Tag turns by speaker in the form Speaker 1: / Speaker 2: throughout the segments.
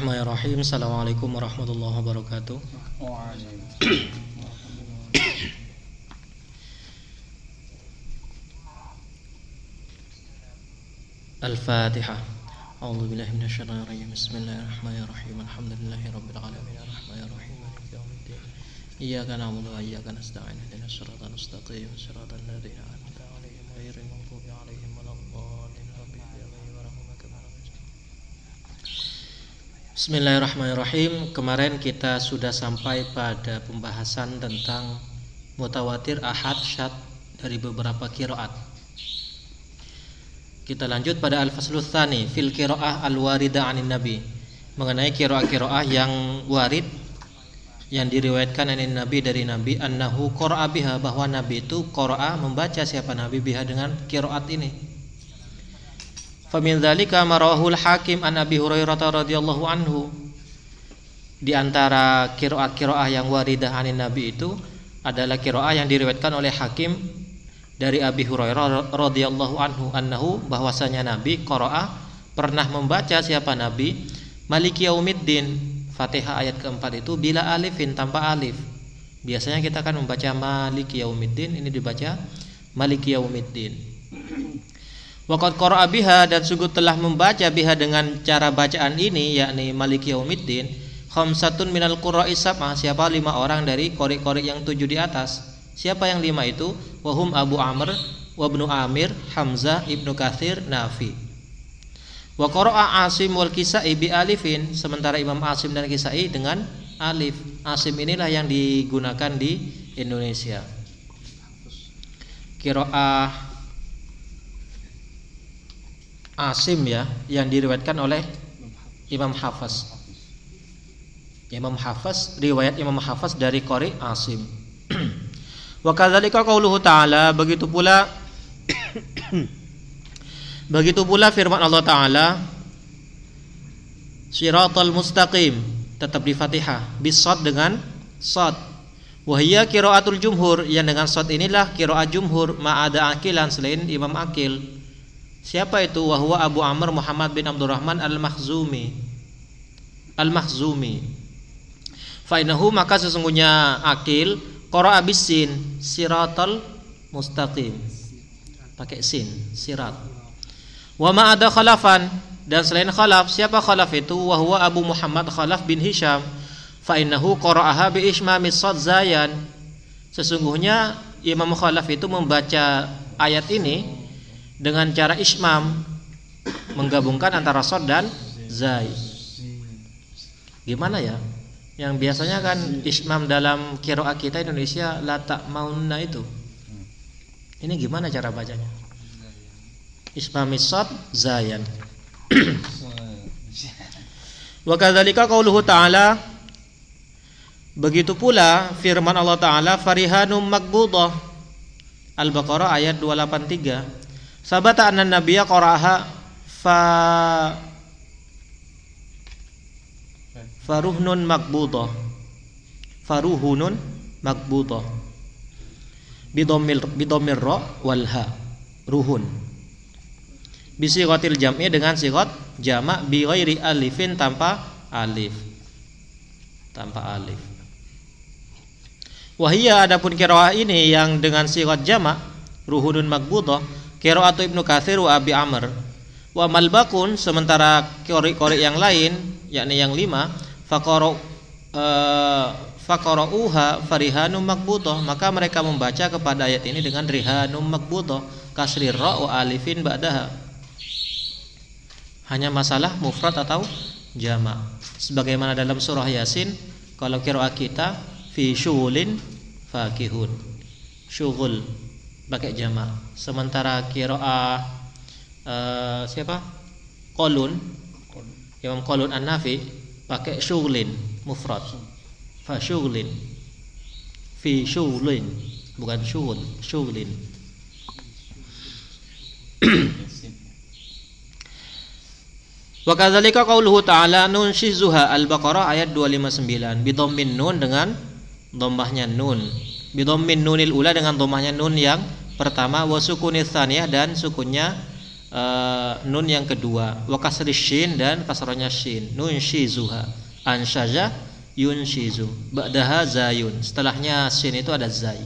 Speaker 1: Bismillahirrahmanirrahim. Assalamualaikum warahmatullahi wabarakatuh. Al-Fatihah. A'udzu billahi minasyaitonir rajim. Bismillahirrahmanirrahim. Alhamdulillahi rabbil alamin. Arrahmanirrahim. Maliki yaumiddin. Iyyaka na'budu wa iyyaka nasta'in. Ihdinas siratal mustaqim. Siratal ladzina an'amta 'alaihim ghairil Bismillahirrahmanirrahim. Kemarin kita sudah sampai pada pembahasan tentang mutawatir ahad syad dari beberapa kiroat. Kita lanjut pada al-faslul tsani fil qiraah al-warida 'anin nabi. Mengenai qiraah-qiraah yang warid yang diriwayatkan dari nabi dari nabi annahu qara'a biha bahwa nabi itu qara'a membaca siapa nabi biha dengan qiraat ini. Famin dzalika marahul hakim an Abi Hurairah radhiyallahu anhu. Di antara qiraat-qiraah yang waridah 'anin nabi itu adalah qiraah yang diriwayatkan oleh Hakim dari Abi Hurairah radhiyallahu anhu annahu bahwasanya Nabi qara'a pernah membaca siapa Nabi Maliki Yaumiddin Fatihah ayat keempat itu bila alifin tanpa alif. Biasanya kita akan membaca Maliki Yaumiddin ini dibaca Maliki Yaumiddin. Waqad qara'a biha dan sungguh telah membaca biha dengan cara bacaan ini yakni Maliki Yaumiddin khamsatun minal qurra'i sab'ah siapa lima orang dari qori-qori yang tujuh di atas Siapa yang lima itu? Wahum Abu Amr, Wabnu Amir, Hamzah, Ibnu Kathir, Nafi. Wa qara'a Asim wal Kisai bi alifin, sementara Imam Asim dan Kisai dengan alif. Asim inilah yang digunakan di Indonesia. Qiraah Asim ya yang diriwayatkan oleh Imam Hafaz. Imam Hafaz riwayat Imam Hafaz dari Qori Asim. Wa kadzalika qauluhu ta'ala begitu pula begitu pula firman Allah taala Siratal mustaqim tetap di Fatihah bisad dengan sad wahia qiraatul jumhur yang dengan sad inilah qiraat jumhur ma ada akilan selain Imam Akil siapa itu wahwa Abu Amr Muhammad bin Abdurrahman Al-Makhzumi Al-Makhzumi fa maka sesungguhnya Akil Qara'a bisin siratal mustaqim. Pakai sin, sirat. Wa ma ada khalafan dan selain khalaf siapa khalaf itu wahwa Abu Muhammad Khalaf bin Hisham fa innahu qara'aha bi ismamis sad zayan. Sesungguhnya Imam Khalaf itu membaca ayat ini dengan cara ismam menggabungkan antara sod dan zai. Gimana ya? yang biasanya kan ismam dalam kiroa kita Indonesia latak mauna itu. Ini gimana cara bacanya? Ismam isad zayan wa kadzalika qauluhu ta'ala. Begitu pula firman Allah taala farihanum makbudah Al-Baqarah ayat 283 sabata anna nabiyya qara'aha fa faruhnun makbudah faruhunun makbudah bidomil bidomir ra wal ha. Ruhun. Bisigotil jam'i dengan sigot jamak bi alifin tanpa alif. Tanpa alif. Wahia adapun qiraah ini yang dengan sigot jamak ruhunun makbudah qiraatu Ibnu Katsir wa Abi Amr. Wa malbakun sementara kori-kori yang lain yakni yang lima faqara uh, faqarauha farihanum makbutoh maka mereka membaca kepada ayat ini dengan rihanum makbutoh kasri alifin ba'daha. Hanya masalah mufrad atau jama sebagaimana dalam surah yasin kalau qiraat kita fi syughulin fakihun. Syughul pakai jama sementara qiraah uh, siapa? Qalun Imam Qalun An-Nafi pakai syughlin mufrad. Fa syughlin fi syughlin bukan syughul syughlin Wa kadzalika qauluhu ta'ala nun shizuha Al-Baqarah ayat 259 bidhammin nun dengan dhammahnya nun. Bidhammin nunil ula dengan dhammahnya nun yang pertama wa dan sukunnya uh, nun yang kedua. Wa kasri shin dan kasronya shin. Nun shizuha. Anshaja yunshizu ba'daha zayun. Setelahnya shin itu ada zai.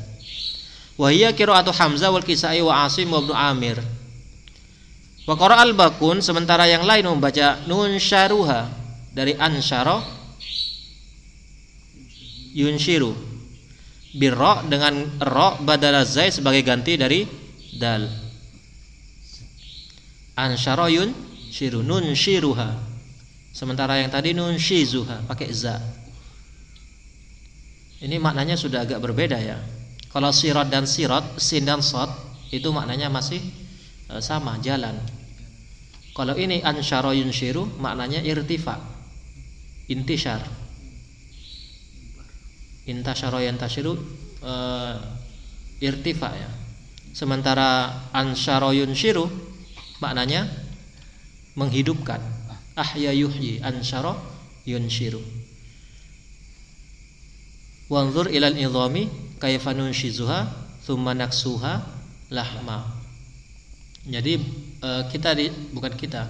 Speaker 1: Wa hiya qiraatu hamzah wal kisai wa asim wa ibnu amir. Wa al bakun sementara yang lain membaca nun syaruha. Dari ansyara yunshiru birra dengan ra badala zai sebagai ganti dari dal. Ansharoyun shiru nun shiruha. Sementara yang tadi nun shizuha pakai za. Ini maknanya sudah agak berbeda ya. Kalau sirat dan sirat sin dan sot itu maknanya masih e, sama jalan. Kalau ini ansharoyun shiru maknanya irtifa intishar intasyara yantashiru uh, irtifa ya. Sementara ansyara yunshiru maknanya menghidupkan. Ahya yuhyi ansyara yunshiru. Wanzur ilal idhami kaifa nunshizuha thumma naksuha lahma. Jadi uh, kita di, bukan kita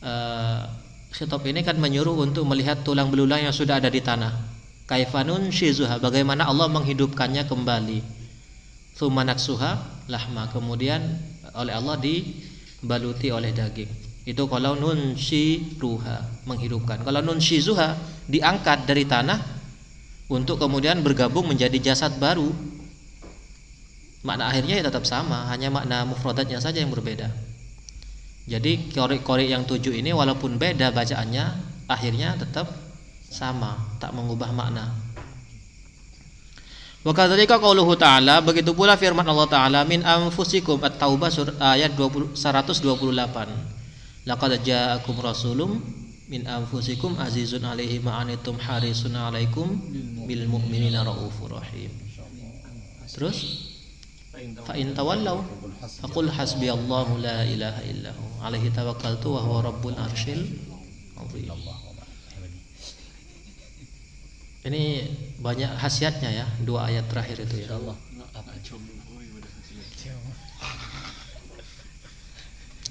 Speaker 1: uh, khitab ini kan menyuruh untuk melihat tulang belulang yang sudah ada di tanah kaifanun shizuha bagaimana Allah menghidupkannya kembali? Suha lahma. Kemudian oleh Allah dibaluti oleh daging. Itu kalau nun ruha menghidupkan. Kalau nun shizuha diangkat dari tanah untuk kemudian bergabung menjadi jasad baru. Makna akhirnya ya tetap sama hanya makna mufradatnya saja yang berbeda. Jadi korek-korek yang tujuh ini walaupun beda bacaannya akhirnya tetap sama, tak mengubah makna. Wa kadzalika qauluhu ta'ala begitu pula firman Allah taala min anfusikum at-taubah ayat 20, 128. Laqad ja'akum rasulum min anfusikum azizun alaihi ma'anitum harisun alaikum bil mu'minina raufur rahim. Terus fa in tawallaw faqul hasbiyallahu la ilaha illahu alaihi tawakkaltu wa huwa rabbul arsyil azim. Ini banyak khasiatnya ya dua ayat terakhir itu ya. Allah.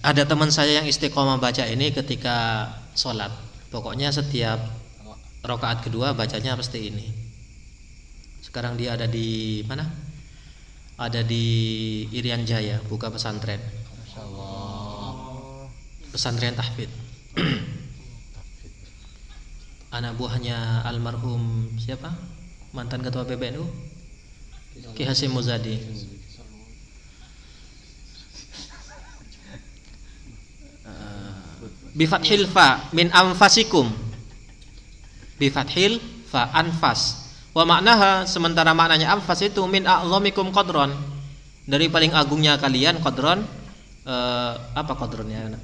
Speaker 1: Ada teman saya yang istiqomah baca ini ketika sholat. Pokoknya setiap rokaat kedua bacanya pasti ini. Sekarang dia ada di mana? Ada di Irian Jaya, buka pesantren. Pesantren tahfidz. anak buahnya almarhum siapa? Mantan ketua PBNU Ki Hasim Muzadi. Uh, bifathil fa min anfasikum. Bifathil fa anfas. Wa maknaha sementara maknanya anfas itu min a'zamikum qadron. Dari paling agungnya kalian qadron uh, apa qadronnya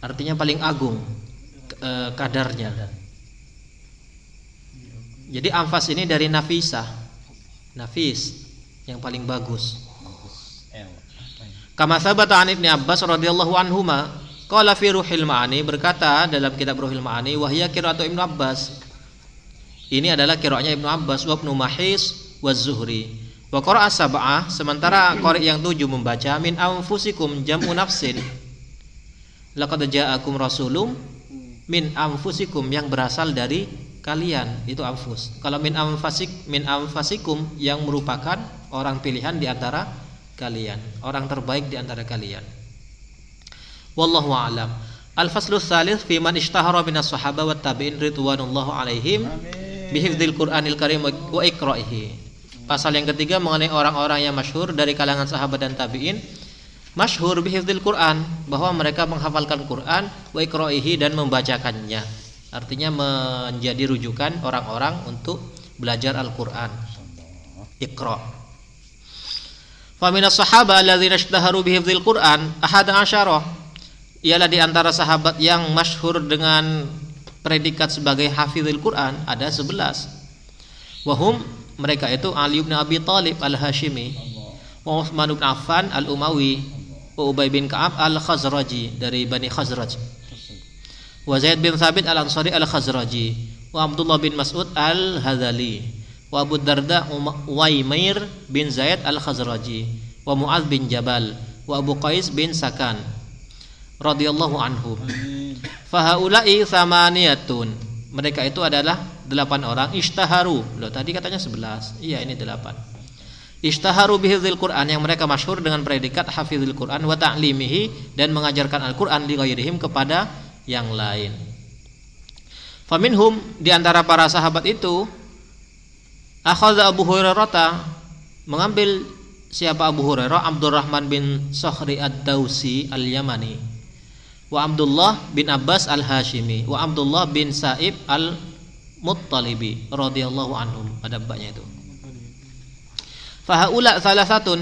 Speaker 1: artinya paling agung e, kadarnya. Jadi anfas ini dari nafisah. Nafis yang paling bagus. Kama sabata an Ibnu Abbas radhiyallahu anhuma qala fi Ruhil Ma'ani berkata dalam kitab Ruhil Ma'ani wahya qiraatu Ibnu Abbas. Ini adalah qiraatnya Ibnu Abbas wa Ibnu Mahis wa Zuhri. Wa qara'a sab'ah sementara qari yang tujuh membaca min anfusikum jam'u nafsin. Laqad ja'akum rasulum min anfusikum yang berasal dari kalian itu anfus. Kalau min anfasik min anfasikum yang merupakan orang pilihan di antara kalian, orang terbaik di antara kalian. Wallahu a'lam. Al-faslu tsalits fi man ishtahara min as-sahaba wat tabi'in ridwanullahu alaihim bihifdzil Qur'anil Karim wa iqra'ihi. Pasal yang ketiga mengenai orang-orang yang masyhur dari kalangan sahabat dan tabi'in masyhur bihifdzil Quran bahwa mereka menghafalkan Quran wa dan membacakannya. Artinya menjadi rujukan orang-orang untuk belajar Al-Qur'an. Iqra. Fa minas sahaba alladzina ishtaharu bihifdzil Quran ahad asyara. Ialah di antara sahabat yang masyhur dengan predikat sebagai hafizil Quran ada 11. Wahum mereka itu Ali bin Abi Thalib Al-Hashimi, wa Utsman bin Affan Al-Umawi, Ubay bin Ka'ab al-Khazraji dari Bani Khazraj wa Zaid bin Thabit al-Ansari al-Khazraji wa Abdullah bin Mas'ud al-Hadzali wa Abu Darda Waimair bin Zaid al-Khazraji wa Mu'adz bin Jabal wa Abu Qais bin Sakan radhiyallahu anhum. Fahaulai samaniyatun. Mereka itu adalah delapan orang ishtaharu. Loh tadi katanya sebelas. Iya ini delapan. Ishtaharu bihizil Quran yang mereka masyhur dengan predikat hafizil Quran wa ta'limihi dan mengajarkan Al-Quran di ghairihim kepada yang lain. Faminhum di antara para sahabat itu akhadha Abu Hurairah mengambil siapa Abu Hurairah Abdurrahman bin Sohri ad-Dausi al-Yamani wa Abdullah bin Abbas al-Hashimi wa Abdullah bin Sa'ib al-Muttalibi radhiyallahu anhum ada itu Fahaula salah satu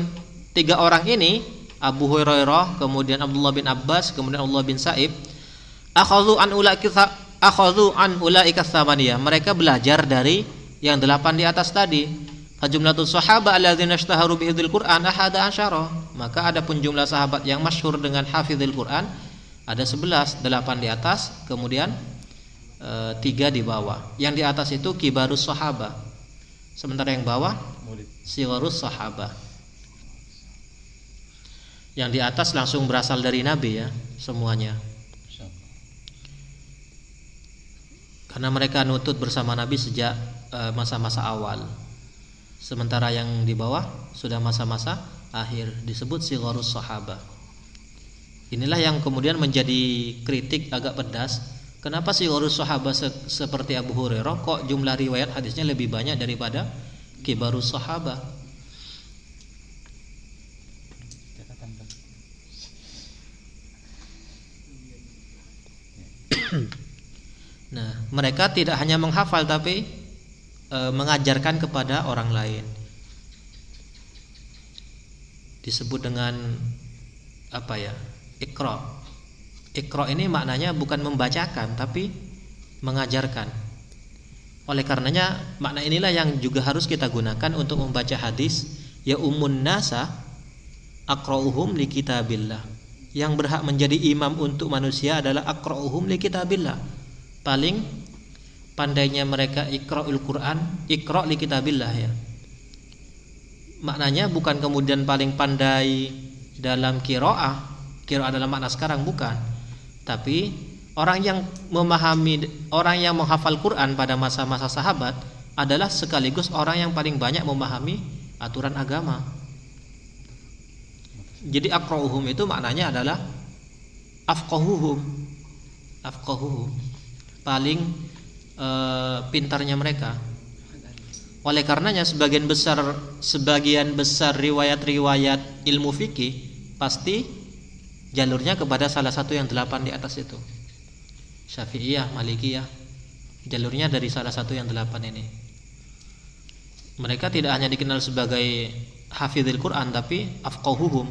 Speaker 1: tiga orang ini Abu Hurairah, kemudian Abdullah bin Abbas, kemudian Abdullah bin Sa'ib akhadhu an ulaika akhadhu an ulaika. Mereka belajar dari yang delapan di atas tadi. Fajumlatul sahaba alladzina ishtaharu bihidil Qur'an ahada asyara. Maka ada pun jumlah sahabat yang masyhur dengan hafizil Qur'an ada sebelas, delapan di atas, kemudian e, tiga di bawah. Yang di atas itu kibarus sahaba. Sementara yang bawah siwarus sahabah. Yang di atas langsung berasal dari Nabi ya semuanya. Karena mereka nutut bersama Nabi sejak eh, masa-masa awal. Sementara yang di bawah sudah masa-masa akhir disebut siwarus sahabah. Inilah yang kemudian menjadi kritik agak pedas. Kenapa siwarus sahabah se seperti Abu Hurairah? Kok jumlah riwayat hadisnya lebih banyak daripada kibarus sahabat Nah, mereka tidak hanya menghafal tapi e, mengajarkan kepada orang lain. Disebut dengan apa ya? Iqra. Iqra ini maknanya bukan membacakan tapi mengajarkan. Oleh karenanya makna inilah yang juga harus kita gunakan untuk membaca hadis ya umun nasa aqra'uhum li kitabillah. Yang berhak menjadi imam untuk manusia adalah aqra'uhum li kitabillah. Paling pandainya mereka iqra'ul Quran, iqra' li kitabillah ya. Maknanya bukan kemudian paling pandai dalam qiraah, qiraah dalam makna sekarang bukan. Tapi Orang yang memahami orang yang menghafal Quran pada masa-masa sahabat adalah sekaligus orang yang paling banyak memahami aturan agama. Jadi aqra'uhum itu maknanya adalah afqahuhum. Afqahuhum. Paling e, pintarnya mereka. Oleh karenanya sebagian besar sebagian besar riwayat-riwayat ilmu fikih pasti jalurnya kepada salah satu yang delapan di atas itu. Syafi'iyah, Malikiyah. Jalurnya dari salah satu yang delapan ini. Mereka tidak hanya dikenal sebagai hafizil Quran tapi afqahuhum.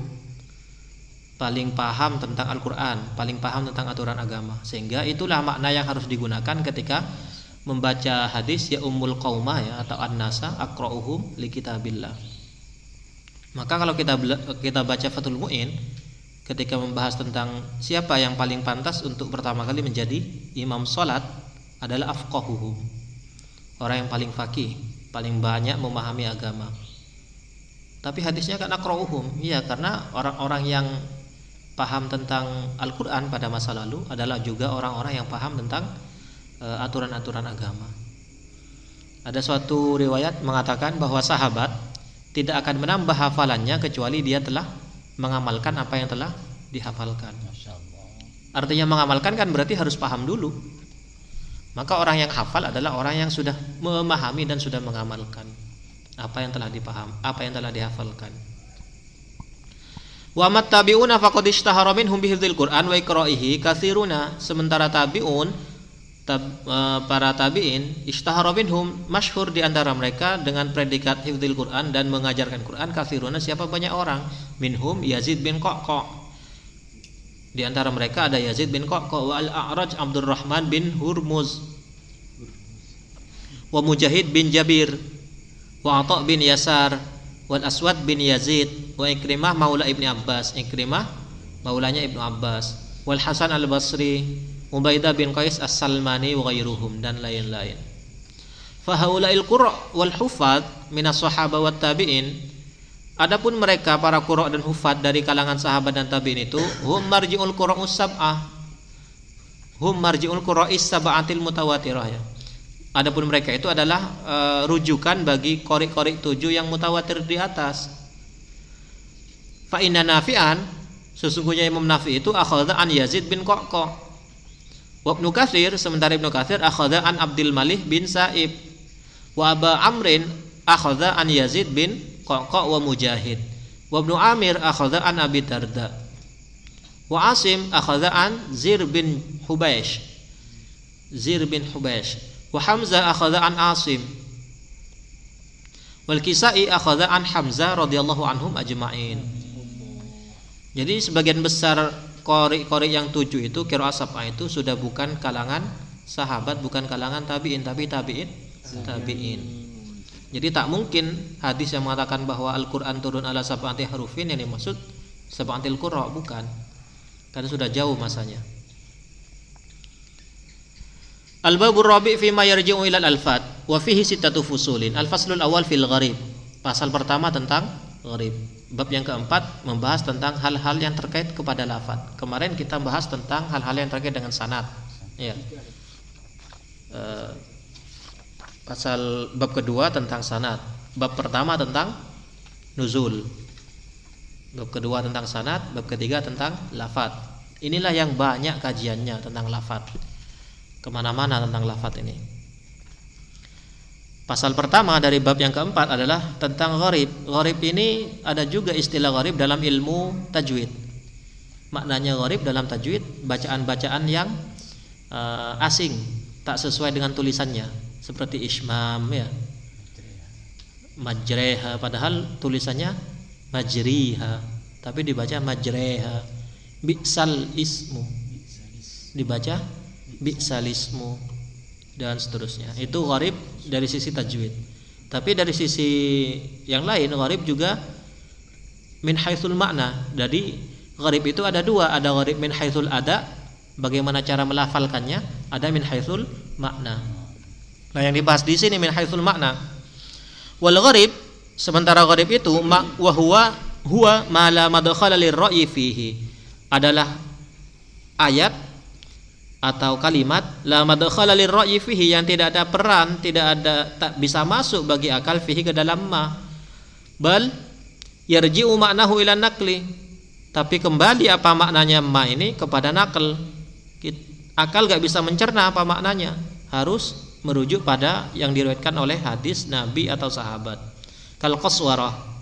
Speaker 1: Paling paham tentang Al-Quran paling paham tentang aturan agama. Sehingga itulah makna yang harus digunakan ketika membaca hadis ya ummul qaumah ya atau an-nasa aqra'uhum li kitabillah. Maka kalau kita kita baca Fathul Muin ketika membahas tentang siapa yang paling pantas untuk pertama kali menjadi imam solat adalah afqahuhum orang yang paling fakih paling banyak memahami agama. Tapi hadisnya kan akrauhum iya karena orang-orang yang paham tentang Al-Quran pada masa lalu adalah juga orang-orang yang paham tentang eh, aturan-aturan uh, agama. Ada suatu riwayat mengatakan bahwa sahabat tidak akan menambah hafalannya kecuali dia telah mengamalkan apa yang telah dihafalkan. Artinya mengamalkan kan berarti harus paham dulu. Maka orang yang hafal adalah orang yang sudah memahami dan sudah mengamalkan apa yang telah dipaham, apa yang telah dihafalkan. Wa mat tabi'una faqad ishtahara minhum bihifdzil Qur'an wa iqra'ihi katsiruna. Sementara tabi'un tab, e, para tabi'in ishtahara minhum masyhur di antara mereka dengan predikat hifdzil Quran dan mengajarkan Quran kafiruna siapa? Banyak orang. Minhum Yazid bin Qaqqa. Di antara mereka ada Yazid bin Qaqqa wa al-A'raj Abdurrahman bin Hurmuz. Wa Mujahid bin Jabir. Wa Atha bin Yasar. Wal Aswad bin Yazid. Wa Ikrimah maula Ibni Abbas. Ikrimah maulanya Ibnu Abbas. Wal Hasan al-Basri Ubaidah bin Qais As-Salmani wa ghairuhum dan lain-lain. Fahaula'il qurra wal hufad minas sahaba wat tabi'in Adapun mereka para qurra dan hufad dari kalangan sahabat dan tabi'in itu hum marji'ul qurra'us sab'ah. Hum marji'ul qurra'is sab'atil mutawatirah ya. Adapun mereka itu adalah e, rujukan bagi korik-korik tujuh yang mutawatir di atas. Fa inna nafi'an sesungguhnya Imam Nafi itu akhadha an Yazid bin Qaqqa. Wa Ibnu Katsir sementara Ibnu Katsir akhadha an Abdul Malik bin Sa'ib. Wa Aba Amrin akhadha an Yazid bin Qaqa wa Mujahid. Wa Ibnu Amir akhadha an Abi Darda. Wa Asim akhadha an Zir bin Hubaish. Zir bin Hubaish. Wa Hamzah akhadha an Asim. Wal Kisai akhadha an Hamzah radhiyallahu anhum ajma'in. Jadi sebagian besar kori-kori yang tujuh itu kira sab'ah itu sudah bukan kalangan sahabat, bukan kalangan tabi'in, tapi tabi'in tabi'in. Jadi tak mungkin hadis yang mengatakan bahwa Al-Quran turun ala sab'ati harufin yang dimaksud sab'atil qurra bukan. Karena sudah jauh masanya. Al-babur rabi fi ma yarji'u ila al-alfat wa fihi sittatu fusulin. Al-faslul awal fil gharib. Pasal pertama tentang gharib. Bab yang keempat membahas tentang hal-hal yang terkait kepada lafat. Kemarin kita bahas tentang hal-hal yang terkait dengan sanad. Ya. Uh, pasal bab kedua tentang sanad bab pertama tentang nuzul bab kedua tentang sanad bab ketiga tentang lafat inilah yang banyak kajiannya tentang lafat ke mana-mana tentang lafat ini pasal pertama dari bab yang keempat adalah tentang gharib. Gharib ini ada juga istilah gharib dalam ilmu tajwid. Maknanya gharib dalam tajwid bacaan-bacaan yang uh, asing tak sesuai dengan tulisannya. Seperti ismam ya. Majreha padahal tulisannya majriha tapi dibaca majreha. Bi'sal ismu. Dibaca bi'sal ismu dan seterusnya. Itu gharib dari sisi tajwid. Tapi dari sisi yang lain gharib juga min haitsul makna jadi gharib itu ada dua. Ada gharib min haitsul ada bagaimana cara melafalkannya ada min haitsul makna Nah, yang dibahas di sini min haitsul makna. Wal gharib sementara gharib itu ma wa huwa huwa ma la madkhala fihi. Adalah ayat atau kalimat la madkhala lirra'yi fihi yang tidak ada peran, tidak ada tak bisa masuk bagi akal fihi ke dalam ma. Bal yarji'u maknahu ila nakli. Tapi kembali apa maknanya ma ini kepada nakal. Akal gak bisa mencerna apa maknanya. Harus merujuk pada yang diriwayatkan oleh hadis Nabi atau sahabat. Kal qaswarah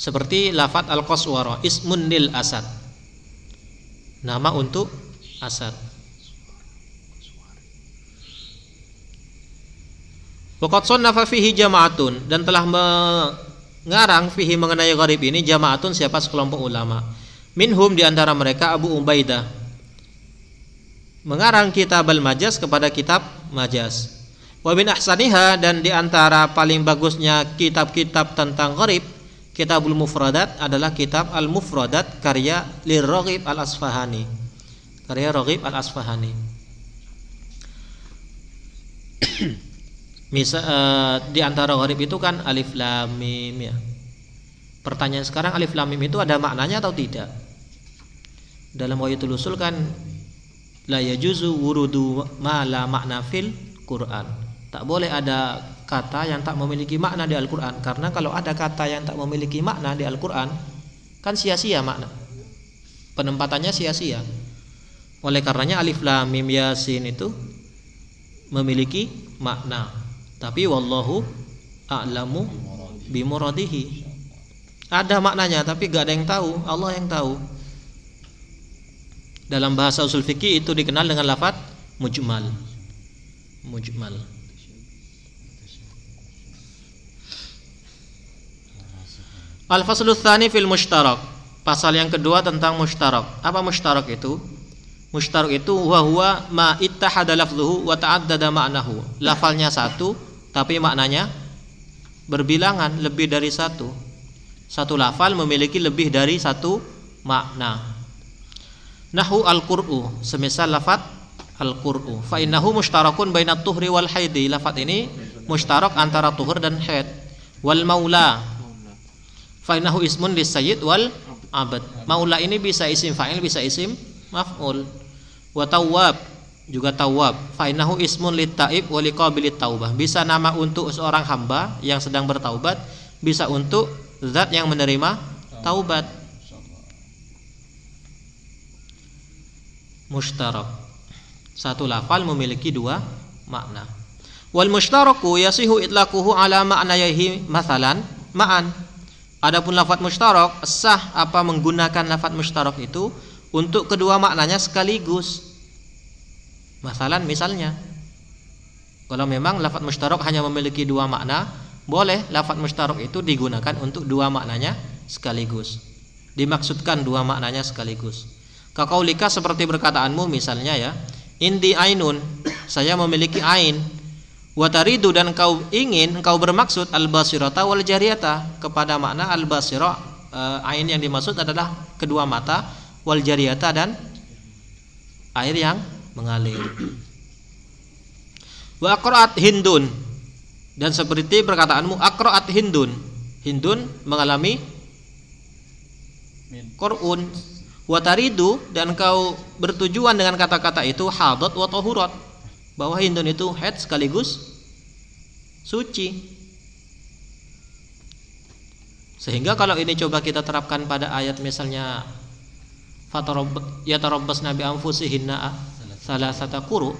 Speaker 1: seperti lafat al qaswarah ismun lil asad. Nama untuk asad. Waqad sannafa fihi jama'atun dan telah mengarang fihi mengenai gharib ini jama'atun siapa sekelompok ulama. Minhum di antara mereka Abu Ubaidah mengarang kitab al-majaz kepada kitab majaz. Wa min ahsaniha dan di antara paling bagusnya kitab-kitab tentang gharib, Kitabul Mufradat adalah kitab Al-Mufradat karya Liraghib Al-Asfahani. Karya Raghib Al-Asfahani. Misal uh, di antara gharib itu kan alif lam mim ya. Pertanyaan sekarang alif lam mim itu ada maknanya atau tidak? Dalam Wahitul Usul kan la yajuzu wurudu ma la makna fil Quran. Tak boleh ada kata yang tak memiliki makna di Al-Quran Karena kalau ada kata yang tak memiliki makna di Al-Quran Kan sia-sia makna Penempatannya sia-sia Oleh karenanya alif lam mim yasin itu Memiliki makna Tapi wallahu a'lamu bimuradihi Ada maknanya tapi gak ada yang tahu Allah yang tahu dalam bahasa usul fikih itu dikenal dengan lafaz mujmal. Mujmal. Al-faslu tsani fil mushtarak. Pasal yang kedua tentang mushtarak. Apa mushtarak itu? Mushtarak itu huwa huwa ma ittahada lafzuhu wa ta'addada ma'nahu. Lafalnya satu tapi maknanya berbilangan lebih dari satu. Satu lafal memiliki lebih dari satu makna. Nahu al-qur'u, semisal lafat al-qur'u. Fa innahu mushtarakun bainat tuhri wal haidi. Lafat ini mushtarak antara tuhur dan haid. Wal maula Fainahu ismun lisayyid wal abad. Maula ini bisa isim fa'il, bisa isim maf'ul. Wa tawwab juga tawab. Fainahu ismun littaib wa liqabilit taubah. Bisa nama untuk seorang hamba yang sedang bertaubat, bisa untuk zat yang menerima taubat. Mushtarak. Satu lafal memiliki dua makna. Wal mushtaraku yasihu itlaquhu ala ma'nayahi masalan ma'an Adapun lafat mustarak sah apa menggunakan lafat mustarak itu untuk kedua maknanya sekaligus. Masalah misalnya kalau memang lafat mustarak hanya memiliki dua makna, boleh lafat mustarak itu digunakan untuk dua maknanya sekaligus. Dimaksudkan dua maknanya sekaligus. Kakaulika seperti berkataanmu misalnya ya, indi ainun, saya memiliki ain Wataridu dan kau ingin kau bermaksud al basirata wal jariyata kepada makna al uh, ain yang dimaksud adalah kedua mata wal jariyata dan air yang mengalir. Wa aqra'at hindun dan seperti perkataanmu aqra'at hindun. Hindun mengalami korun wataridu dan kau bertujuan dengan kata-kata itu hadat wa tahurat bahwa Hindun itu head sekaligus suci. Sehingga kalau ini coba kita terapkan pada ayat misalnya ya tarabbas nabi anfusihinna salah satu kuru.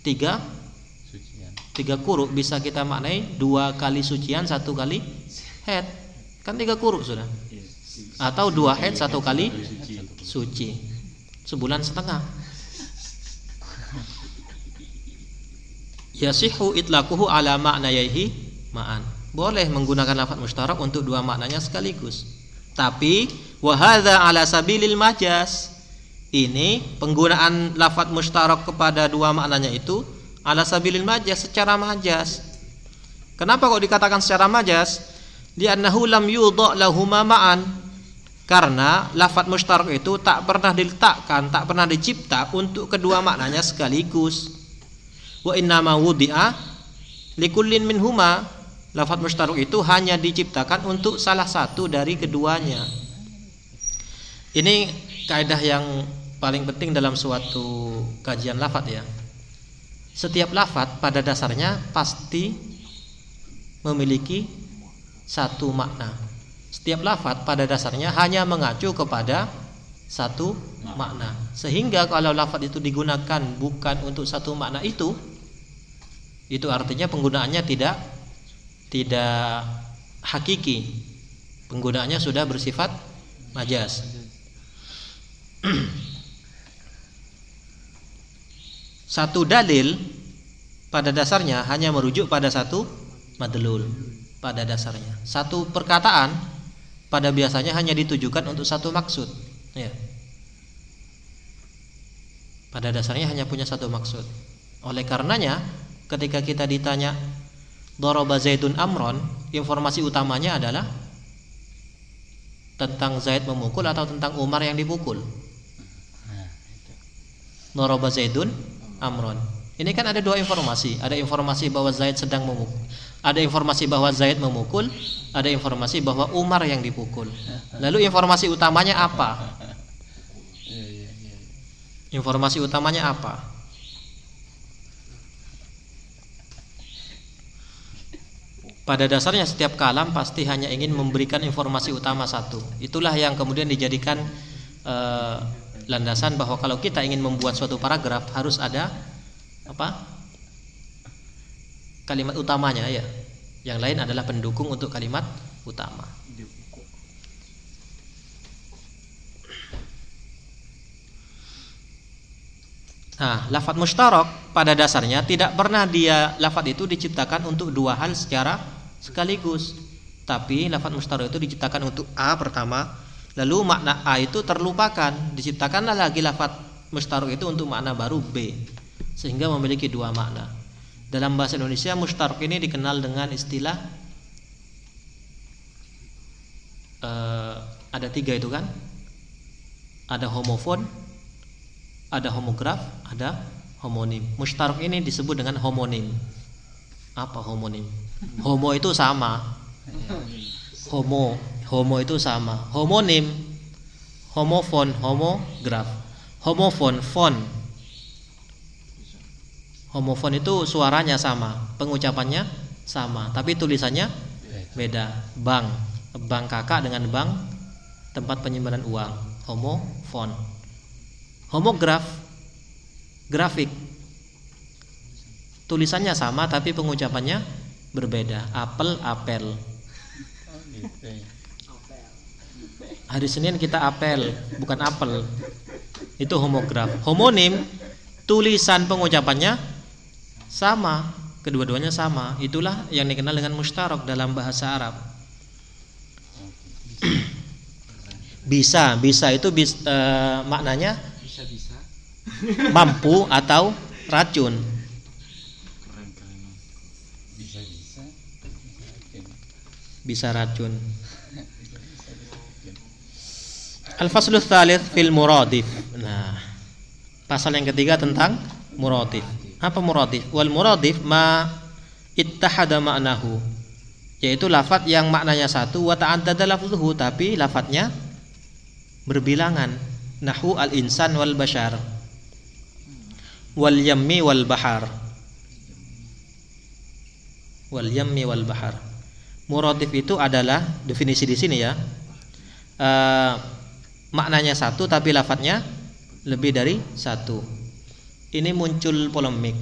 Speaker 1: Tiga. Tiga kuru. Bisa kita maknai dua kali sucian satu kali head. Kan tiga kuru sudah. Atau dua head satu kali suci. sebulan setengah. Yasihu itlaquhu ala ma'nayaihi ma'an. Boleh menggunakan lafaz mustarak untuk dua maknanya sekaligus. Tapi wahada ala sabilil majas. Ini penggunaan lafaz mustarak kepada dua maknanya itu ala sabilil majas secara majas. Kenapa kok dikatakan secara majas? Di lam yudha lahuma ma'an. Karena lafaz mustarak itu tak pernah diletakkan, tak pernah dicipta untuk kedua maknanya sekaligus wa innama wudi'a likullin minhuma lafaz mustarak itu hanya diciptakan untuk salah satu dari keduanya ini kaidah yang paling penting dalam suatu kajian lafaz ya. Setiap lafaz pada dasarnya pasti memiliki satu makna. Setiap lafaz pada dasarnya hanya mengacu kepada satu makna. Sehingga kalau lafaz itu digunakan bukan untuk satu makna itu itu artinya penggunaannya tidak tidak hakiki. Penggunaannya sudah bersifat majas satu dalil pada dasarnya hanya merujuk pada satu madlul pada dasarnya. Satu perkataan pada biasanya hanya ditujukan untuk satu maksud ya. Pada dasarnya hanya punya satu maksud. Oleh karenanya ketika kita ditanya Doroba Zaidun Amron? informasi utamanya adalah tentang Zaid memukul atau tentang Umar yang dipukul Doroba Zaidun Amron. Ini kan ada dua informasi. Ada informasi bahwa Zaid sedang memukul. Ada informasi bahwa Zaid memukul ada informasi bahwa Umar yang dipukul. Lalu informasi utamanya apa? Informasi utamanya apa? Pada dasarnya setiap kalam pasti hanya ingin memberikan informasi utama satu. Itulah yang kemudian dijadikan uh, landasan bahwa kalau kita ingin membuat suatu paragraf harus ada apa? kalimat utamanya ya. Yang lain adalah pendukung untuk kalimat utama. Nah, lafat mustarak pada dasarnya tidak pernah dia lafat itu diciptakan untuk dua hal secara sekaligus. Tapi lafat mustarak itu diciptakan untuk A pertama, lalu makna A itu terlupakan. Diciptakanlah lagi lafat mustarak itu untuk makna baru B. Sehingga memiliki dua makna. Dalam bahasa Indonesia mustarak ini dikenal dengan istilah uh, ada tiga itu kan? Ada homofon, ada homograf, ada homonim. Mustarak ini disebut dengan homonim. Apa homonim? Homo itu sama. Homo, homo itu sama. Homonim homofon homograf. Homofon fon. Homofon itu suaranya sama pengucapannya sama tapi tulisannya beda. Bank bank kakak dengan bank tempat penyimpanan uang. Homofon. Homograf grafik. Tulisannya sama tapi pengucapannya berbeda. Apel apel hari Senin kita apel bukan apel. Itu homograf. Homonim tulisan pengucapannya sama kedua-duanya sama. Itulah yang dikenal dengan mustarok dalam bahasa Arab. Bisa bisa. Itu bis, e, maknanya
Speaker 2: bisa bisa
Speaker 1: mampu atau racun.
Speaker 2: Bisa
Speaker 1: racun Al-faslu tsalits fil muradif. Nah, pasal yang ketiga tentang muradif. Apa muradif? Wal muradif ma ittahada ma'nahu. Yaitu lafat yang maknanya satu wa ta'addada lafzuhu tapi lafadznya berbilangan. Nahu al-insan wal bashar. Wal yammi wal bahar. Wal yammi wal bahar. Muradif itu adalah definisi di sini ya. Uh, maknanya satu tapi lafadznya lebih dari satu. Ini muncul polemik.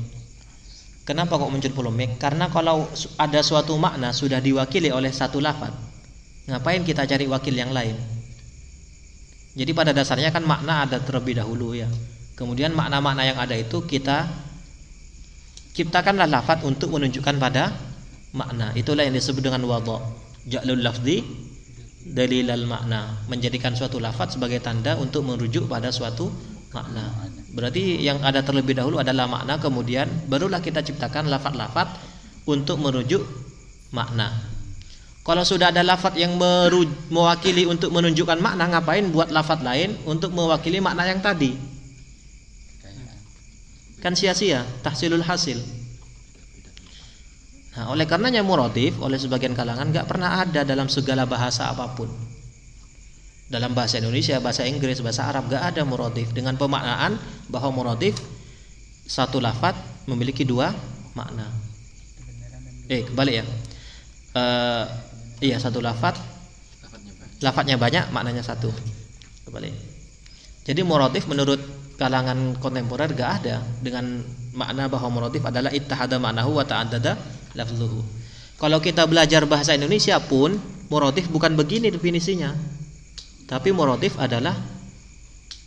Speaker 1: Kenapa kok muncul polemik? Karena kalau ada suatu makna sudah diwakili oleh satu lafadz, ngapain kita cari wakil yang lain? Jadi pada dasarnya kan makna ada terlebih dahulu ya. Kemudian makna-makna yang ada itu kita ciptakanlah lafadz untuk menunjukkan pada makna. Itulah yang disebut dengan wadha. Ja'lul lafzi dalilal makna. Menjadikan suatu lafaz sebagai tanda untuk merujuk pada suatu makna. Berarti yang ada terlebih dahulu adalah makna kemudian barulah kita ciptakan lafaz-lafaz untuk merujuk makna. Kalau sudah ada lafaz yang mewakili untuk menunjukkan makna ngapain buat lafaz lain untuk mewakili makna yang tadi? Kan sia-sia tahsilul hasil Nah, oleh karenanya muradif oleh sebagian kalangan nggak pernah ada dalam segala bahasa apa pun. Dalam bahasa Indonesia, bahasa Inggris, bahasa Arab nggak ada muradif dengan pemaknaan bahwa muradif satu lafat memiliki dua makna. Eh, kembali ya. Uh, iya satu lafat lafadznya banyak, maknanya satu. Kembali. Jadi muradif menurut kalangan kontemporer gak ada dengan makna bahwa muradif adalah ittahada ma'nahu wa ta'addada lafzuhu. Kalau kita belajar bahasa Indonesia pun muradif bukan begini definisinya. Tapi muradif adalah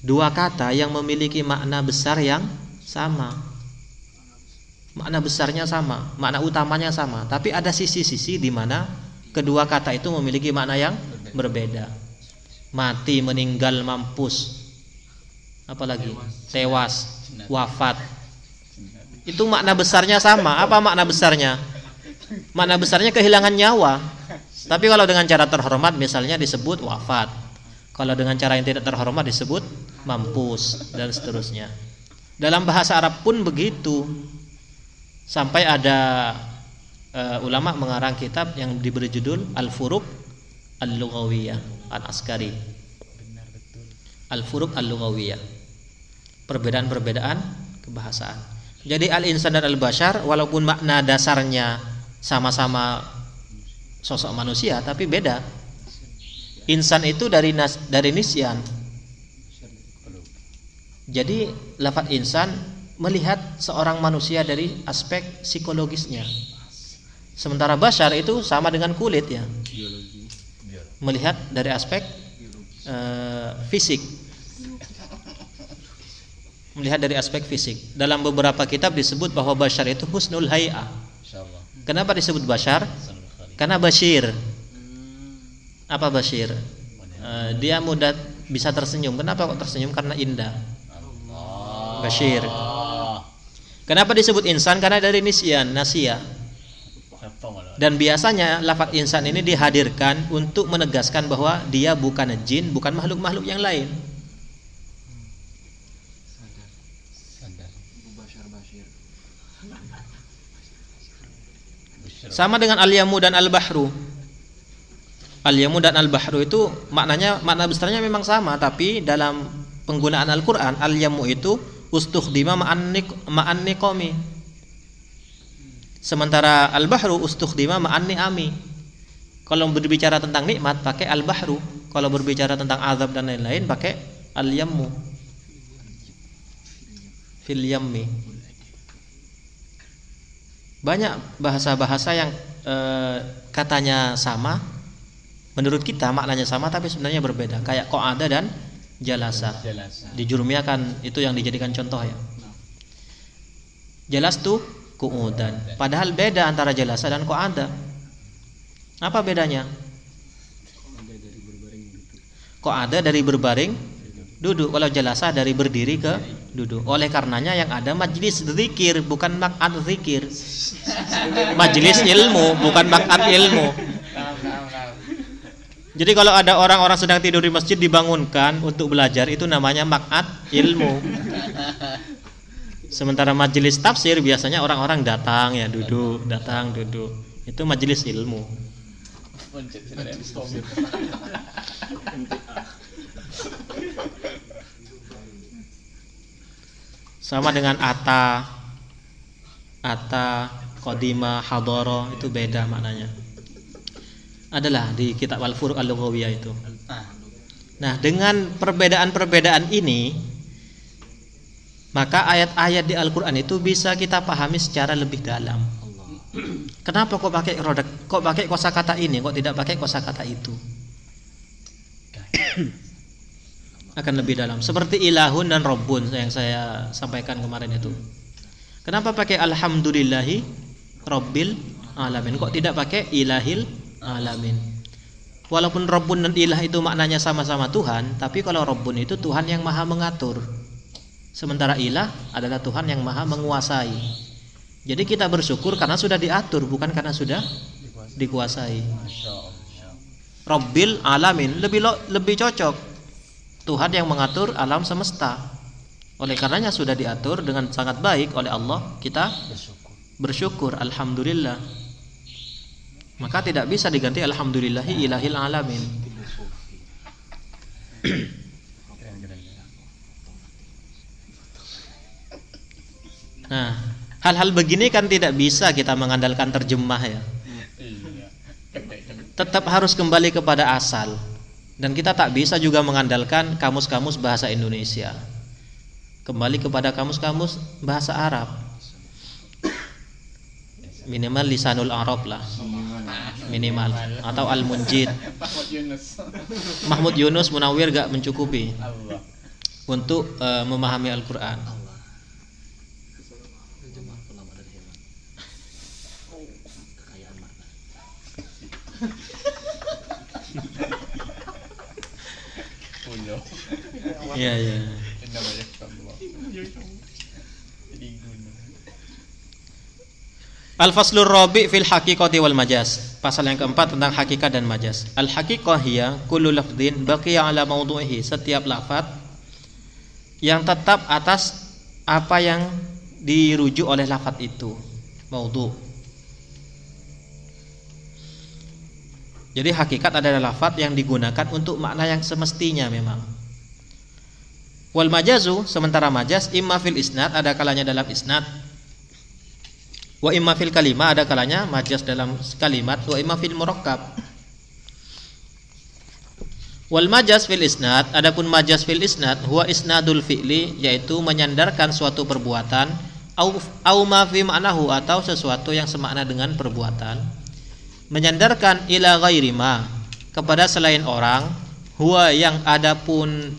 Speaker 1: dua kata yang memiliki makna besar yang sama. Makna besarnya sama, makna utamanya sama, tapi ada sisi-sisi di mana kedua kata itu memiliki makna yang berbeda. Mati, meninggal, mampus. Apalagi tewas, wafat. Itu makna besarnya sama. Apa makna besarnya? Makna besarnya kehilangan nyawa. Tapi kalau dengan cara terhormat misalnya disebut wafat. Kalau dengan cara yang tidak terhormat disebut mampus dan seterusnya. Dalam bahasa Arab pun begitu. Sampai ada uh, ulama mengarang kitab yang diberi judul Al-Furuq Al-Lughawiyah Al-Askari. Al-Furuq Al-Lughawiyah. Perbedaan-perbedaan kebahasaan. Jadi al-insan dan al-bashar walaupun makna dasarnya sama-sama sosok manusia tapi beda. Insan itu dari nas, dari nisyan. Jadi lafat insan melihat seorang manusia dari aspek psikologisnya. Sementara bashar itu sama dengan kulit ya. Melihat dari aspek uh, fisik. Melihat dari aspek fisik. Dalam beberapa kitab disebut bahwa bashar itu husnul hay'ah Kenapa disebut bashar? Karena Bashir. Apa Bashir? Uh, dia mudah bisa tersenyum. Kenapa kok tersenyum? Karena indah. Bashir. Kenapa disebut insan? Karena dari nisyan, nasia. Dan biasanya lafat insan ini dihadirkan untuk menegaskan bahwa dia bukan jin, bukan makhluk-makhluk yang lain. Sama dengan al-yamu dan al-bahru. Al-yamu dan al-bahru itu maknanya makna besarnya memang sama tapi dalam penggunaan Al-Qur'an al-yamu itu ustukhdima ma'an ma'an niqami. Sementara al-bahru ustukhdima ma'an ni'ami. Kalau berbicara tentang nikmat pakai al-bahru, kalau berbicara tentang azab dan lain-lain pakai al-yammu. Fil yammi. Banyak bahasa-bahasa yang eh, katanya sama menurut kita maknanya sama tapi sebenarnya berbeda. Kayak kok ada dan jalasa.
Speaker 2: Jalasa.
Speaker 1: di Jurumia kan itu yang dijadikan contoh ya. Jelas tuh kuudan. Padahal beda antara jalasa dan kok ada. Apa bedanya? Kok ada dari berbaring duduk. Kalau jalasa dari berdiri ke duduk oleh karenanya yang ada majlis zikir bukan makat zikir majlis ilmu bukan makat ilmu jadi kalau ada orang-orang sedang tidur di masjid dibangunkan untuk belajar itu namanya makat ilmu. Sementara majelis tafsir biasanya orang-orang datang ya duduk, datang duduk. Itu majelis ilmu. Sama dengan ata, ata, kodima, hadoro itu beda maknanya adalah di kitab Al-Furuq Al-Lughawiyah itu. Nah, dengan perbedaan-perbedaan ini maka ayat-ayat di Al-Qur'an itu bisa kita pahami secara lebih dalam. Kenapa kok pakai rodak, kok pakai kosakata ini, kok tidak pakai kosakata itu? Akan lebih dalam. Seperti ilahun dan robbun yang saya sampaikan kemarin itu. Kenapa pakai alhamdulillahi robbil alamin? Kok tidak pakai ilahil alamin. Walaupun Rabbun dan Ilah itu maknanya sama-sama Tuhan, tapi kalau Rabbun itu Tuhan yang maha mengatur. Sementara Ilah adalah Tuhan yang maha menguasai. Jadi kita bersyukur karena sudah diatur, bukan karena sudah dikuasai. Rabbil alamin lebih lo, lebih cocok. Tuhan yang mengatur alam semesta. Oleh karenanya sudah diatur dengan sangat baik oleh Allah, kita bersyukur alhamdulillah. Maka tidak bisa diganti alhamdulillahi ilahil alamin. Nah hal-hal begini kan tidak bisa kita mengandalkan terjemah ya. Tetap harus kembali kepada asal dan kita tak bisa juga mengandalkan kamus-kamus bahasa Indonesia. Kembali kepada kamus-kamus bahasa Arab. Minimal lisanul Arab lah. Minimal. Atau al munjid Mahmud Yunus Munawir gak mencukupi untuk uh, memahami Al-Quran Iya iya. Al-faslur rabi fil haqiqati wal majaz. Pasal yang keempat tentang hakikat dan majaz. Al haqiqah hiya kullu lafdhin baqiya ala mawdu'ihi. Setiap lafaz yang tetap atas apa yang dirujuk oleh lafaz itu. Maudhu. Jadi hakikat adalah lafaz yang digunakan untuk makna yang semestinya memang. Wal majazu sementara majaz imma fil isnad ada kalanya dalam isnad. Wa imma fil kalimah ada kalanya majas dalam kalimat. Wa imma fil murakkab. Wal majas fil isnad adapun majas fil isnad huwa isnadul fi'li yaitu menyandarkan suatu perbuatan au au ma fi ma'nahu atau sesuatu yang semakna dengan perbuatan. Menyandarkan ila ghairi ma kepada selain orang huwa yang adapun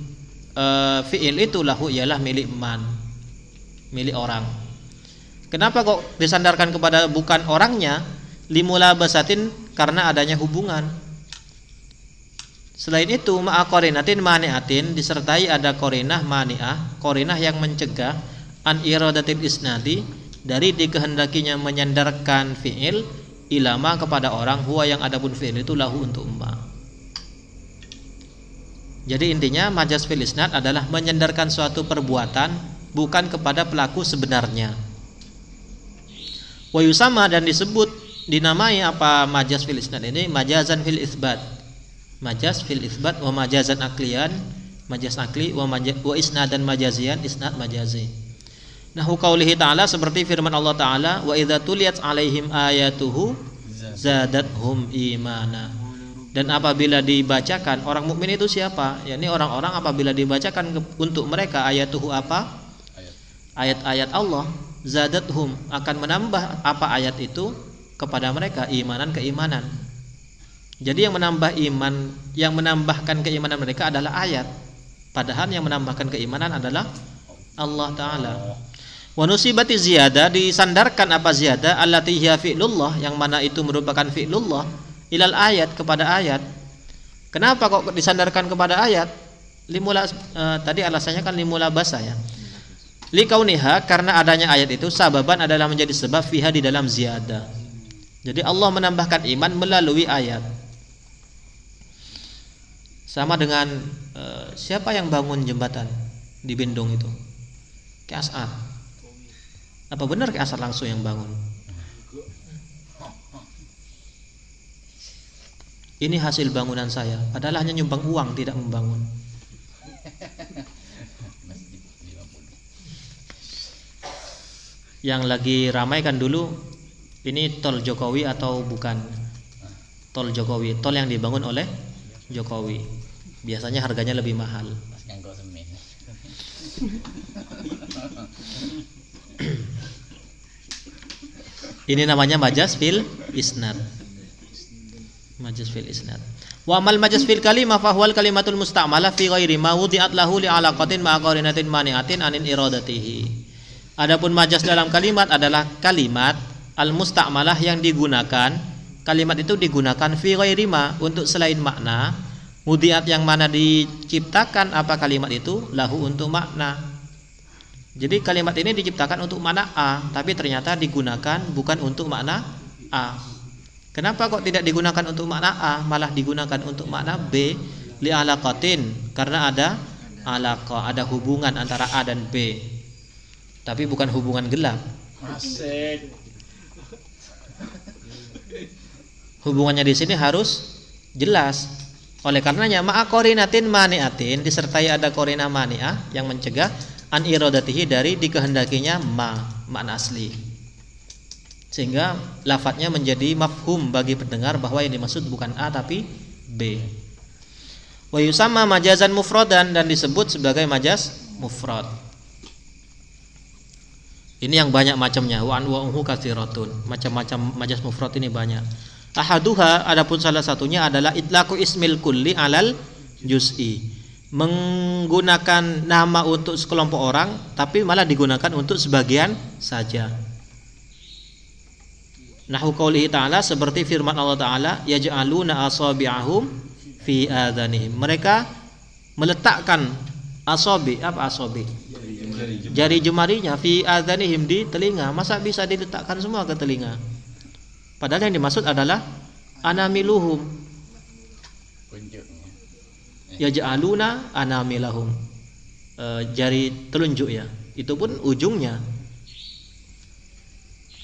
Speaker 1: e, fi'il itu lahu ialah milik man milik orang Kenapa kok disandarkan kepada bukan orangnya? Limula basatin karena adanya hubungan. Selain itu, ma'akorinatin mani'atin disertai ada korinah mani'ah, korinah yang mencegah an iradatil isnadi dari dikehendakinya menyandarkan fi'il ilama kepada orang huwa yang adapun fi'il itu lahu untuk umma. Jadi intinya majas fil isnad adalah menyandarkan suatu perbuatan bukan kepada pelaku sebenarnya. Wa yusama dan disebut dinamai apa majas fil isnad ini? Majazan fil isbat. Majaz fil isbat wa majazan aklian majaz akli wa, maja, wa isnadan majazian isnad majazi. Nahu qaulihi ta'ala seperti firman Allah Ta'ala wa idza tuliyat alaihim ayatuhu zadathum imana dan apabila dibacakan orang mukmin itu siapa? Yakni orang-orang apabila dibacakan untuk mereka ayatuhu apa? Ayat-ayat Allah zadathum akan menambah apa ayat itu kepada mereka imanan keimanan. Jadi yang menambah iman yang menambahkan keimanan mereka adalah ayat. Padahal yang menambahkan keimanan adalah Allah taala. Wa nusibati ziyada disandarkan apa ziyada? Allati hiya fi'lullah yang mana itu merupakan fi'lullah ilal ayat kepada ayat. Kenapa kok disandarkan kepada ayat? Limula uh, tadi alasannya kan limula basa ya. Likauniha karena adanya ayat itu sababan adalah menjadi sebab fiha di dalam ziyada. Jadi Allah menambahkan iman melalui ayat. Sama dengan uh, siapa yang bangun jembatan di Bendung itu? Kas'at apa benar ke asal langsung yang bangun? Ini hasil bangunan saya, padahal hanya nyumbang uang, tidak membangun. Yang lagi ramai kan dulu, ini tol Jokowi atau bukan? Tol Jokowi, tol yang dibangun oleh Jokowi. Biasanya harganya lebih mahal. Ini namanya majas fil isnad. Majas fil isnad. Wa amal majas fil kalimah fa huwal kalimatul musta'malah fi ghairi ma wudi'at lahu li alaqatin ma qarinatin mani'atin anin iradatihi. Adapun majas dalam kalimat adalah kalimat al musta'malah yang digunakan. Kalimat itu digunakan fi ghairi ma untuk selain makna. Mudiat yang mana diciptakan apa kalimat itu lahu untuk makna jadi kalimat ini diciptakan untuk makna A, tapi ternyata digunakan bukan untuk makna A. Kenapa kok tidak digunakan untuk makna A, malah digunakan untuk makna B? Li alaqatin, karena ada alaqa, ada hubungan antara A dan B. Tapi bukan hubungan gelap. Hubungannya di sini harus jelas. Oleh karenanya ma'akorinatin maniatin disertai ada korina mani'ah yang mencegah an iradatihi dari dikehendakinya ma makna asli sehingga lafadznya menjadi mafhum bagi pendengar bahwa yang dimaksud bukan A tapi B. Wa yusamma majazan mufradan dan disebut sebagai majaz mufrad. Ini yang banyak macamnya. Wa anwa'uhu katsiratun macam-macam majaz mufrad ini banyak. Ahaduha adapun salah satunya adalah itlaku ismil kulli alal juz'i. Menggunakan nama untuk sekelompok orang tapi malah digunakan untuk sebagian saja. Nahu qaulihi ta'ala seperti firman Allah taala yaj'aluna asabi'ahum fi adhanihim. Mereka meletakkan asabi apa asabi? Jari jemarinya fi adhanihim di telinga. Masa bisa diletakkan semua ke telinga? Padahal yang dimaksud adalah anamiluhum ya ja'aluna anamilahum e, jari telunjuk ya itu pun ujungnya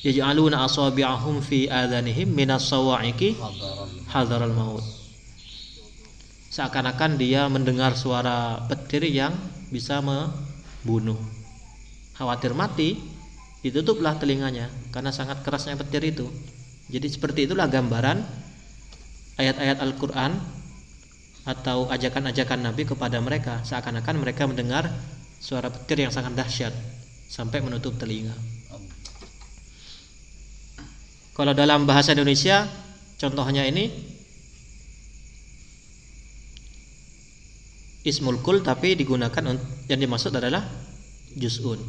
Speaker 1: ya ja'aluna asabi'ahum fi adhanihim minas sawa'iqi hadaral maut. Seakan-akan dia mendengar suara petir yang bisa membunuh. Khawatir mati ditutuplah telinganya karena sangat kerasnya petir itu. Jadi seperti itulah gambaran ayat-ayat Al-Quran atau ajakan-ajakan Nabi kepada mereka. Seakan-akan mereka mendengar suara petir yang sangat dahsyat sampai menutup telinga. Kalau dalam bahasa Indonesia contohnya ini ismul kul tapi digunakan yang dimaksud adalah juz'un.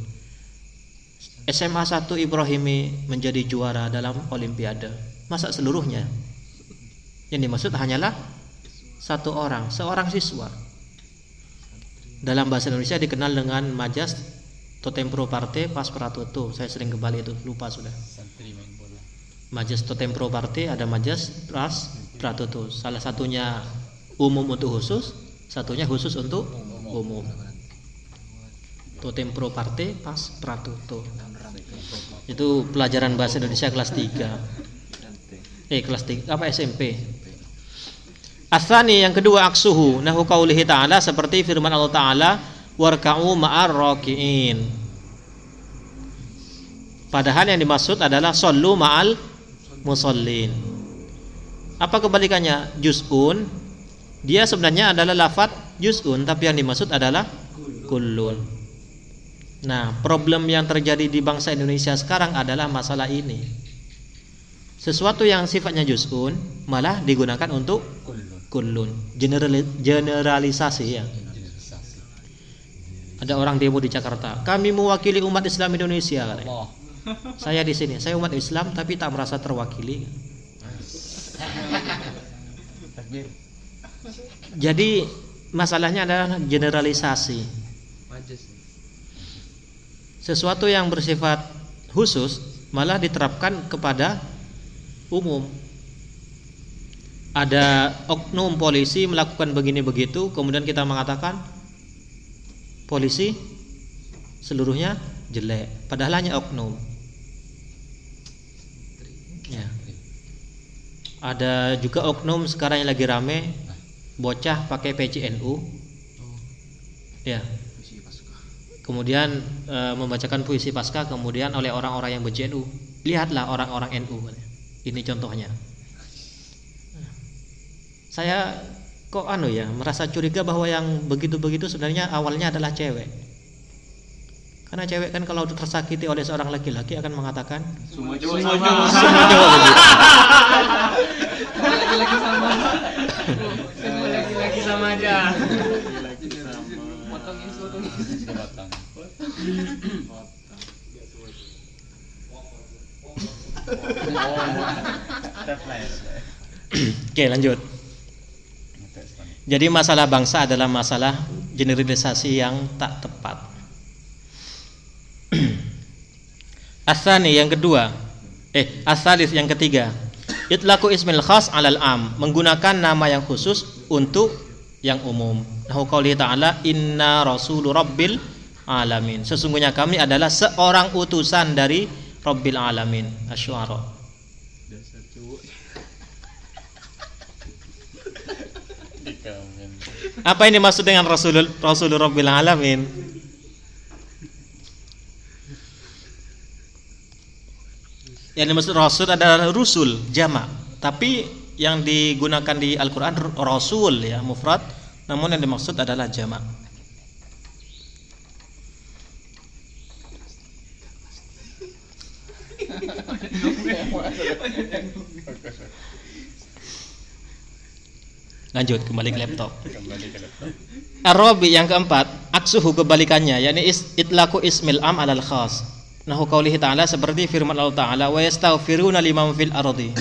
Speaker 1: SMA 1 Ibrahimi menjadi juara dalam olimpiade. Masa seluruhnya? Yang dimaksud hanyalah satu orang, seorang siswa. Dalam bahasa Indonesia dikenal dengan majas totem pro parte pas pratoto. Saya sering kembali itu, lupa sudah. Totem pro parte ada majas pas pratoto. Salah satunya umum untuk khusus, satunya khusus untuk umum. Totem pro parte pas pratoto. Itu pelajaran bahasa Indonesia kelas 3. Eh kelas 3 apa SMP? Asani yang kedua aksuhu nahu qaulihi ta'ala seperti firman Allah taala warka'u ma'ar raki'in. Padahal yang dimaksud adalah sallu ma'al musallin. Apa kebalikannya? Juz'un dia sebenarnya adalah lafat juz'un tapi yang dimaksud adalah kullun. Nah, problem yang terjadi di bangsa Indonesia sekarang adalah masalah ini. Sesuatu yang sifatnya juz'un malah digunakan untuk kullun. Generali generalisasi ya. Ada orang demo di Jakarta. Kami mewakili umat Islam Indonesia.
Speaker 2: Allah.
Speaker 1: Saya di sini, saya umat Islam tapi tak merasa terwakili. Jadi masalahnya adalah generalisasi. Sesuatu yang bersifat khusus malah diterapkan kepada umum. Ada oknum polisi melakukan begini begitu, kemudian kita mengatakan polisi seluruhnya jelek, padahal hanya oknum. Ya. Ada juga oknum sekarang yang lagi rame bocah pakai PCNU. Ya. Kemudian e, membacakan puisi pasca kemudian oleh orang-orang yang benci NU. Lihatlah orang-orang NU. Ini contohnya. Saya kok anu ya merasa curiga bahwa yang begitu-begitu sebenarnya awalnya adalah cewek. Karena cewek kan kalau tersakiti oleh seorang laki-laki akan mengatakan
Speaker 3: Semua cowok
Speaker 2: Semua
Speaker 3: sama.
Speaker 2: cowok
Speaker 1: semua cowok.
Speaker 3: Laki-laki sama. Semua laki-laki sama aja. Potongin, potongin.
Speaker 2: Batang.
Speaker 1: Oke, lanjut. Jadi masalah bangsa adalah masalah generalisasi yang tak tepat. Asani yang kedua, eh asalis yang ketiga, itlaku ismil khas alal am, menggunakan nama yang khusus untuk yang umum. Nahu qauli ta'ala inna rasulu rabbil alamin. Sesungguhnya kami adalah seorang utusan dari Rabbil alamin. Asy'ara. Apa ini maksud dengan Rasul Rasul Rabbil Alamin? Yang dimaksud Rasul adalah Rusul jamak, tapi yang digunakan di Al-Quran Rasul ya mufrad, namun yang dimaksud adalah jamak. Lanjut kembali ke laptop. Arabi yang keempat, aksuhu kebalikannya, yakni itlaku ismil am alal khas. Nahu qaulihi ta'ala seperti firman Allah Ta'ala wa yastaghfiruna liman fil ardi.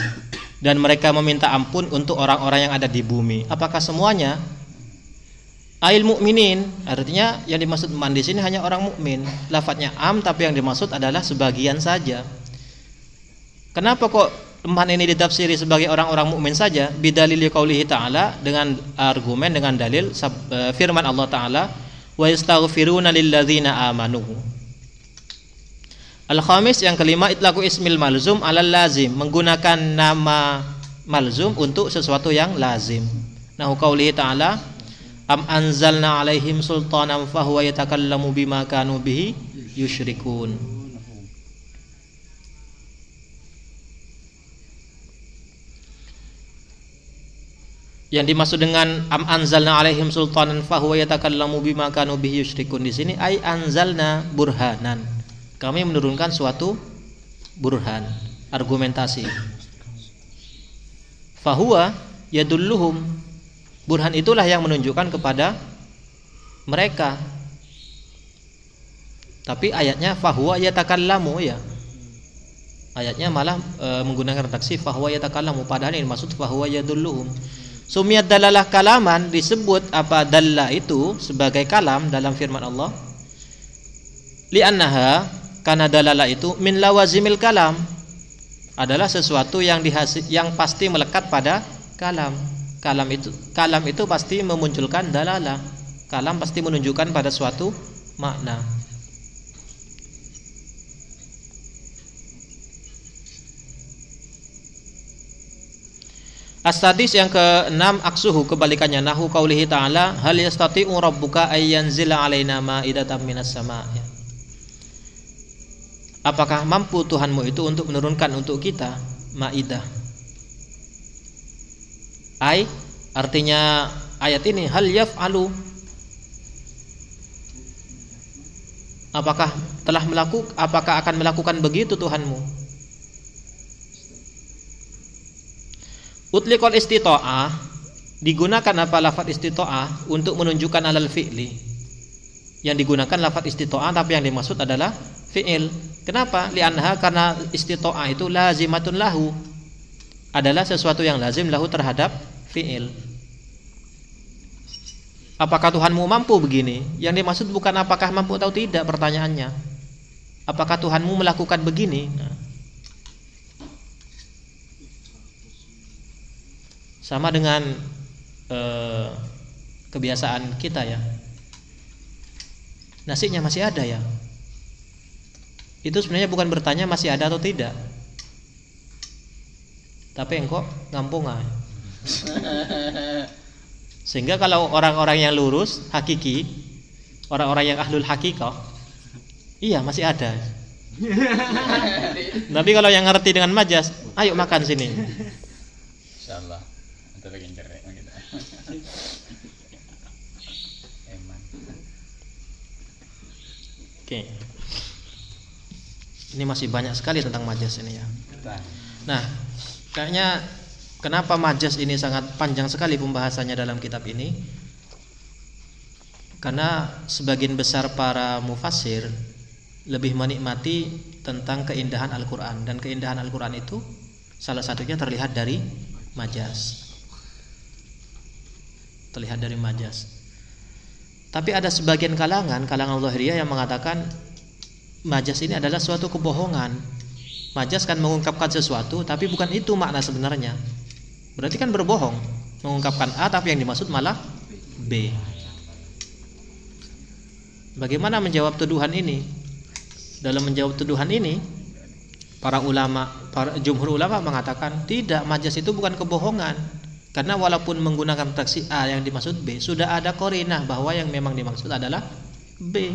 Speaker 1: Dan mereka meminta ampun untuk orang-orang yang ada di bumi. Apakah semuanya? Ail mukminin artinya yang dimaksud man di sini hanya orang mukmin. Lafadznya am tapi yang dimaksud adalah sebagian saja. Kenapa kok man ini ditafsiri sebagai orang-orang mukmin saja? Bidalil qaulihi ta'ala dengan argumen dengan dalil eh, firman Allah taala wa yastaghfiruna lilladzina amanu. Al-khamis yang kelima itlaku ismil malzum alal lazim menggunakan nama malzum untuk sesuatu yang lazim. Nahu qaulihi ta'ala am anzalna alaihim sultanan fahuwa yatakallamu bima kanu bihi yusyrikun. Yang dimaksud dengan am anzalna alaihim sultanan fahuwa yatakallamu bima kanu bihi yusyrikun di sini ai anzalna burhanan. Kami menurunkan suatu burhan, argumentasi. Fahuwa yadulluhum. Burhan itulah yang menunjukkan kepada mereka. Tapi ayatnya fahuwa yatakallamu ya. Ayatnya malah e, menggunakan redaksi fahuwa yatakallamu padahal ini maksud fahuwa yadulluhum. Sumiyat dalalah kalaman disebut apa dalla itu sebagai kalam dalam firman Allah. Li'annaha karena dalalah itu min lawazimil kalam adalah sesuatu yang dihasil, yang pasti melekat pada kalam. Kalam itu kalam itu pasti memunculkan dalalah. Kalam pasti menunjukkan pada suatu makna. As-sadis yang ke-6 aksuhu kebalikannya nahu qaulihi ta'ala hal yastati'u rabbuka ay yanzila alaina ma'idatan minas sama' ya. Apakah mampu Tuhanmu itu untuk menurunkan untuk kita maidah? Ai artinya ayat ini hal yaf'alu Apakah telah melakukan apakah akan melakukan begitu Tuhanmu? Utliqal istita'ah digunakan apa lafaz istita'ah untuk menunjukkan alal fi'li. Yang digunakan lafaz istita'ah tapi yang dimaksud adalah fi'il. Kenapa? Li'anha karena istita'ah itu lazimatun lahu. Adalah sesuatu yang lazim lahu terhadap fi'il. Apakah Tuhanmu mampu begini? Yang dimaksud bukan apakah mampu atau tidak pertanyaannya. Apakah Tuhanmu melakukan begini? Nah. sama dengan eh, kebiasaan kita ya nasinya masih ada ya itu sebenarnya bukan bertanya masih ada atau tidak tapi engkau ngampungan sehingga kalau orang-orang yang lurus hakiki orang-orang yang ahlul hakikoh iya masih ada tapi kalau yang ngerti dengan majas ayo makan sini
Speaker 2: Insyaallah. Gitu.
Speaker 1: Oke. Ini masih banyak sekali tentang majas ini ya. Nah, kayaknya kenapa majas ini sangat panjang sekali pembahasannya dalam kitab ini? Karena sebagian besar para mufassir lebih menikmati tentang keindahan Al-Qur'an dan keindahan Al-Qur'an itu salah satunya terlihat dari majas. Terlihat dari majas. Tapi ada sebagian kalangan, kalangan Zahiriyah yang mengatakan majas ini adalah suatu kebohongan. Majas kan mengungkapkan sesuatu tapi bukan itu makna sebenarnya. Berarti kan berbohong, mengungkapkan A tapi yang dimaksud malah B. Bagaimana menjawab tuduhan ini? Dalam menjawab tuduhan ini, para ulama, para jumhur ulama mengatakan tidak, majas itu bukan kebohongan. Karena walaupun menggunakan taksi A yang dimaksud B, sudah ada korinah bahwa yang memang dimaksud adalah B.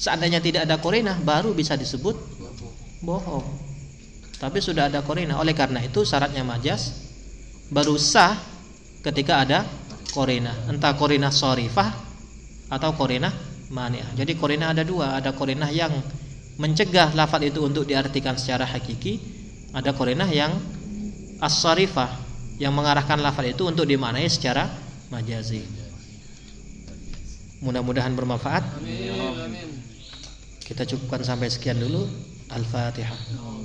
Speaker 1: Seandainya tidak ada korinah, baru bisa disebut bohong. Tapi sudah ada korinah. Oleh karena itu syaratnya majas baru sah ketika ada korinah. Entah korinah sorifah atau korinah maniah. Jadi korinah ada dua. Ada korinah yang mencegah lafaz itu untuk diartikan secara hakiki. Ada korinah yang as-sarifah yang mengarahkan lafaz itu untuk dimaknai secara majazi. Mudah-mudahan bermanfaat. Kita cukupkan sampai sekian dulu. Al-Fatihah.